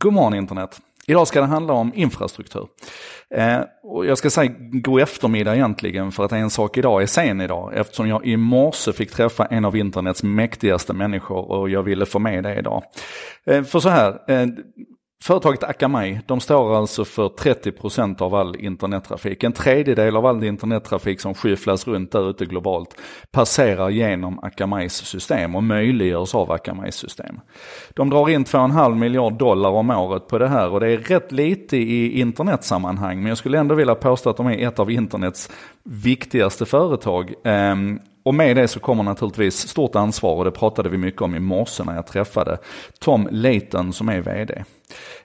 God morgon internet! Idag ska det handla om infrastruktur. Eh, och jag ska säga god eftermiddag egentligen för att en sak idag är sen idag eftersom jag i morse fick träffa en av internets mäktigaste människor och jag ville få med det idag. Eh, för så här, eh, Företaget Akamai, de står alltså för 30% av all internettrafik. En tredjedel av all internettrafik som skyfflas runt där ute globalt passerar genom Akamais system och möjliggörs av Akamais system. De drar in 2,5 miljard dollar om året på det här och det är rätt lite i internetsammanhang men jag skulle ändå vilja påstå att de är ett av internets viktigaste företag. Ehm, och med det så kommer naturligtvis stort ansvar och det pratade vi mycket om i morse när jag träffade Tom Leighton som är vd.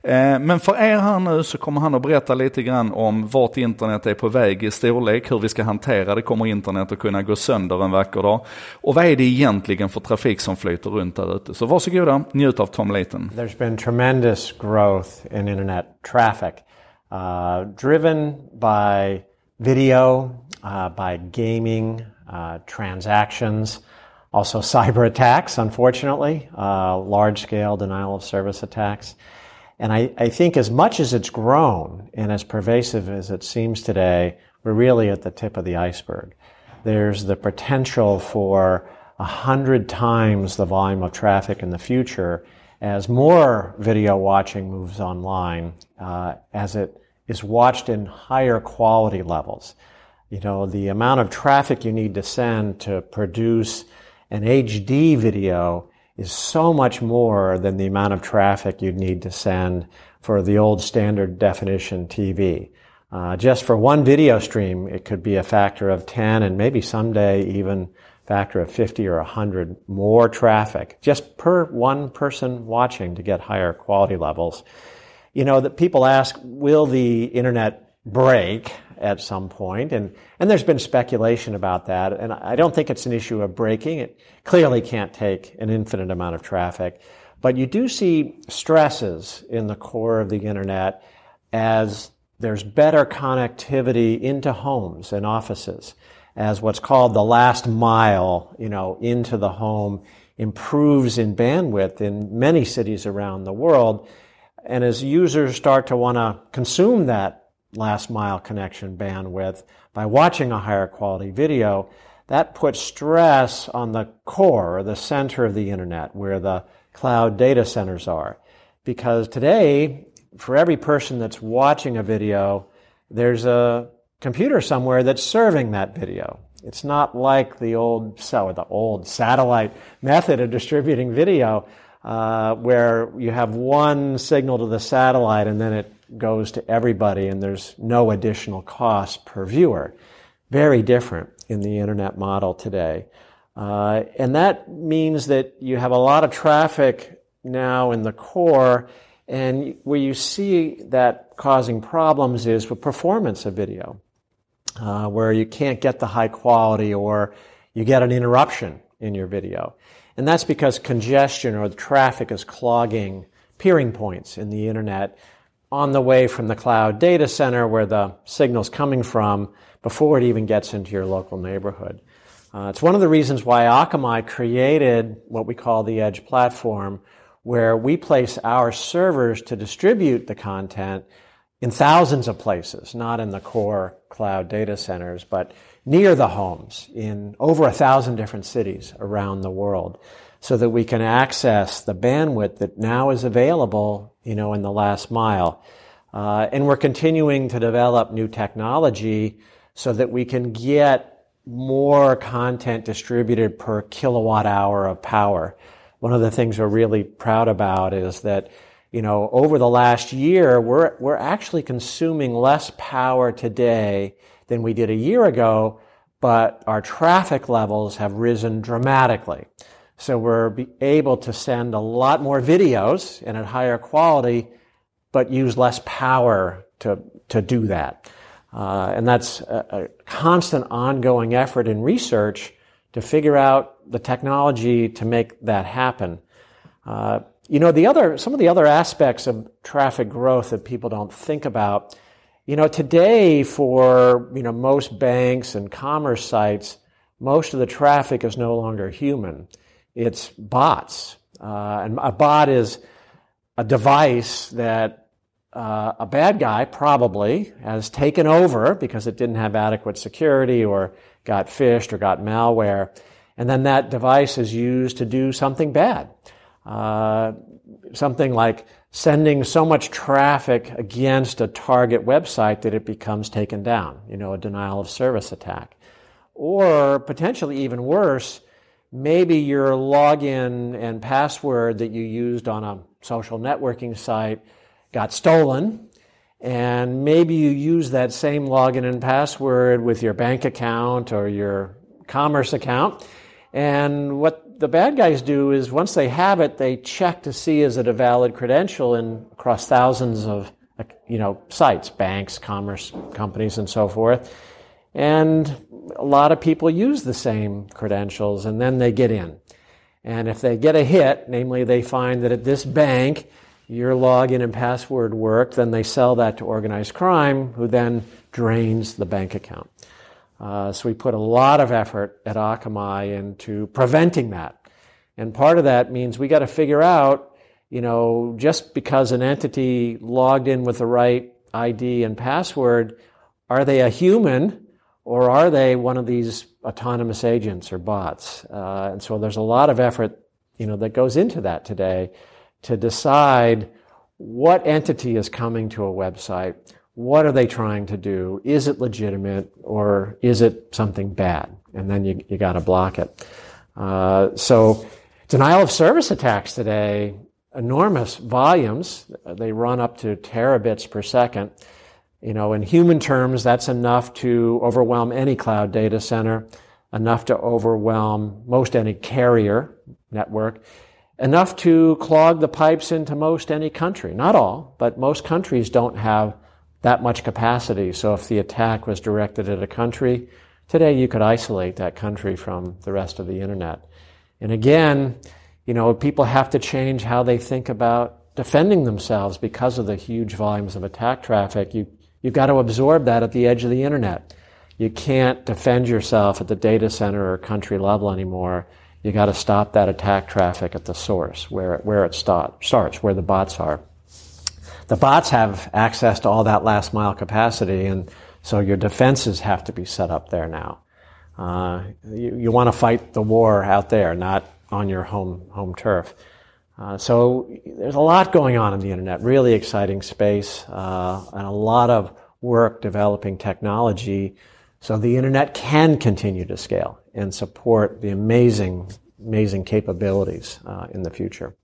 Eh, men för er här nu så kommer han att berätta lite grann om vart internet är på väg i storlek, hur vi ska hantera det, kommer internet att kunna gå sönder en vacker dag? Och vad är det egentligen för trafik som flyter runt där ute? Så varsågoda, njut av Tom Leighton. There's been tremendous growth in internet traffic, uh, driven by video, uh, by gaming, uh, transactions, also cyber attacks, unfortunately, uh, large scale denial of service attacks. And I, I, think as much as it's grown and as pervasive as it seems today, we're really at the tip of the iceberg. There's the potential for a hundred times the volume of traffic in the future as more video watching moves online, uh, as it is watched in higher quality levels. You know, the amount of traffic you need to send to produce an HD video is so much more than the amount of traffic you'd need to send for the old standard definition TV. Uh, just for one video stream, it could be a factor of 10 and maybe someday even factor of 50 or 100 more traffic just per one person watching to get higher quality levels. You know, that people ask, will the internet break? At some point, and and there's been speculation about that, and I don't think it's an issue of breaking. It clearly can't take an infinite amount of traffic, but you do see stresses in the core of the internet as there's better connectivity into homes and offices, as what's called the last mile, you know, into the home improves in bandwidth in many cities around the world. And as users start to want to consume that last mile connection bandwidth by watching a higher quality video, that puts stress on the core or the center of the internet where the cloud data centers are. Because today, for every person that's watching a video, there's a computer somewhere that's serving that video. It's not like the old, the old satellite method of distributing video, uh, where you have one signal to the satellite and then it goes to everybody and there's no additional cost per viewer. Very different in the internet model today. Uh, and that means that you have a lot of traffic now in the core, and where you see that causing problems is with performance of video, uh, where you can't get the high quality or you get an interruption in your video. And that's because congestion or the traffic is clogging peering points in the internet on the way from the cloud data center where the signal's coming from before it even gets into your local neighborhood. Uh, it's one of the reasons why Akamai created what we call the Edge platform, where we place our servers to distribute the content in thousands of places, not in the core cloud data centers, but near the homes in over a thousand different cities around the world so that we can access the bandwidth that now is available, you know, in the last mile. Uh, and we're continuing to develop new technology so that we can get more content distributed per kilowatt hour of power. One of the things we're really proud about is that, you know, over the last year, we're, we're actually consuming less power today than we did a year ago, but our traffic levels have risen dramatically. So we're able to send a lot more videos and at higher quality, but use less power to, to do that. Uh, and that's a, a, constant ongoing effort in research to figure out the technology to make that happen. Uh, you know, the other, some of the other aspects of traffic growth that people don't think about, you know, today for, you know, most banks and commerce sites, most of the traffic is no longer human it's bots. Uh, and a bot is a device that uh, a bad guy probably has taken over because it didn't have adequate security or got phished or got malware. And then that device is used to do something bad. Uh, something like sending so much traffic against a target website that it becomes taken down, you know, a denial of service attack. Or potentially even worse, maybe your login and password that you used on a social networking site got stolen, and maybe you use that same login and password with your bank account or your commerce account. And what the bad guys do is once they have it, they check to see is it a valid credential and across thousands of you know sites, banks, commerce companies, and so forth. And a lot of people use the same credentials and then they get in. And if they get a hit, namely they find that at this bank your login and password worked, then they sell that to organized crime, who then drains the bank account. Uh, so we put a lot of effort at Akamai into preventing that. And part of that means we got to figure out, you know, just because an entity logged in with the right ID and password, are they a human or are they one of these autonomous agents or bots? Uh, and so there's a lot of effort, you know, that goes into that today to decide what entity is coming to a website, what are they trying to do, is it legitimate or is it something bad, and then you you got to block it. Uh, so denial of service attacks today, enormous volumes. They run up to terabits per second. You know, in human terms, that's enough to overwhelm any cloud data center, enough to overwhelm most any carrier network, enough to clog the pipes into most any country. Not all, but most countries don't have that much capacity. So if the attack was directed at a country, today you could isolate that country from the rest of the internet. And again, you know, people have to change how they think about defending themselves because of the huge volumes of attack traffic. You You've got to absorb that at the edge of the internet. You can't defend yourself at the data center or country level anymore. You got to stop that attack traffic at the source, where it, where it start, starts, where the bots are. The bots have access to all that last mile capacity, and so your defenses have to be set up there now. Uh, you, you want to fight the war out there, not on your home home turf. Uh, so there's a lot going on in the internet, really exciting space, uh, and a lot of work developing technology so the internet can continue to scale and support the amazing, amazing capabilities uh, in the future.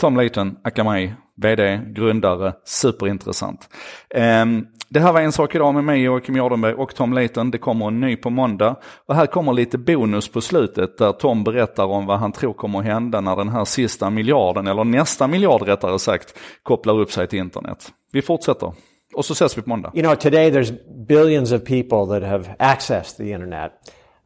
Tom Layton, Akamai, VD, grundare, superintressant. Ehm, det här var en sak idag med mig, Joakim Jardenberg och Tom Layton. Det kommer en ny på måndag. Och här kommer lite bonus på slutet där Tom berättar om vad han tror kommer att hända när den här sista miljarden, eller nästa miljard rättare sagt, kopplar upp sig till internet. Vi fortsätter. Och så ses vi på måndag. You know, today there's billions of people that have accessed the internet.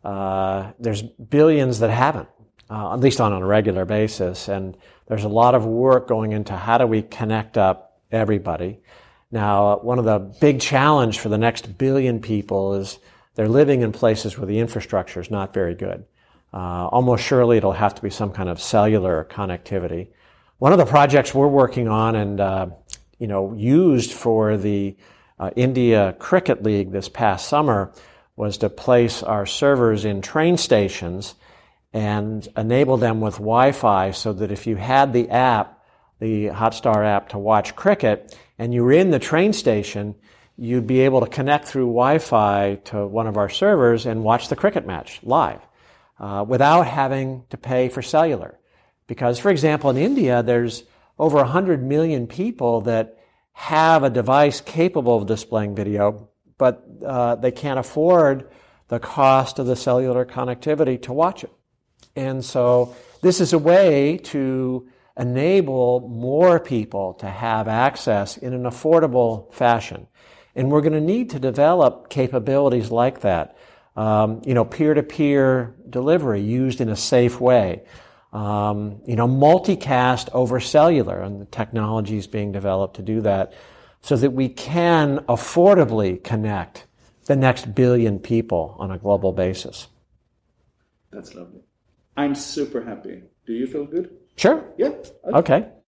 Uh, there's billions that haven't, uh, at least on a regular basis. And there's a lot of work going into how do we connect up everybody. Now, one of the big challenge for the next billion people is they're living in places where the infrastructure is not very good. Uh, almost surely it'll have to be some kind of cellular connectivity. One of the projects we're working on and uh, you know used for the uh, India Cricket League this past summer was to place our servers in train stations and enable them with Wi-Fi so that if you had the app, the Hotstar app to watch cricket, and you were in the train station, you'd be able to connect through Wi-Fi to one of our servers and watch the cricket match live uh, without having to pay for cellular. Because, for example, in India, there's over 100 million people that have a device capable of displaying video, but uh, they can't afford the cost of the cellular connectivity to watch it. And so this is a way to enable more people to have access in an affordable fashion. And we're going to need to develop capabilities like that. Um, you know, peer-to-peer delivery used in a safe way. Um, you know, multicast over cellular, and the technology is being developed to do that, so that we can affordably connect the next billion people on a global basis. That's lovely. I'm super happy. Do you feel good? Sure. Yeah. Okay. okay.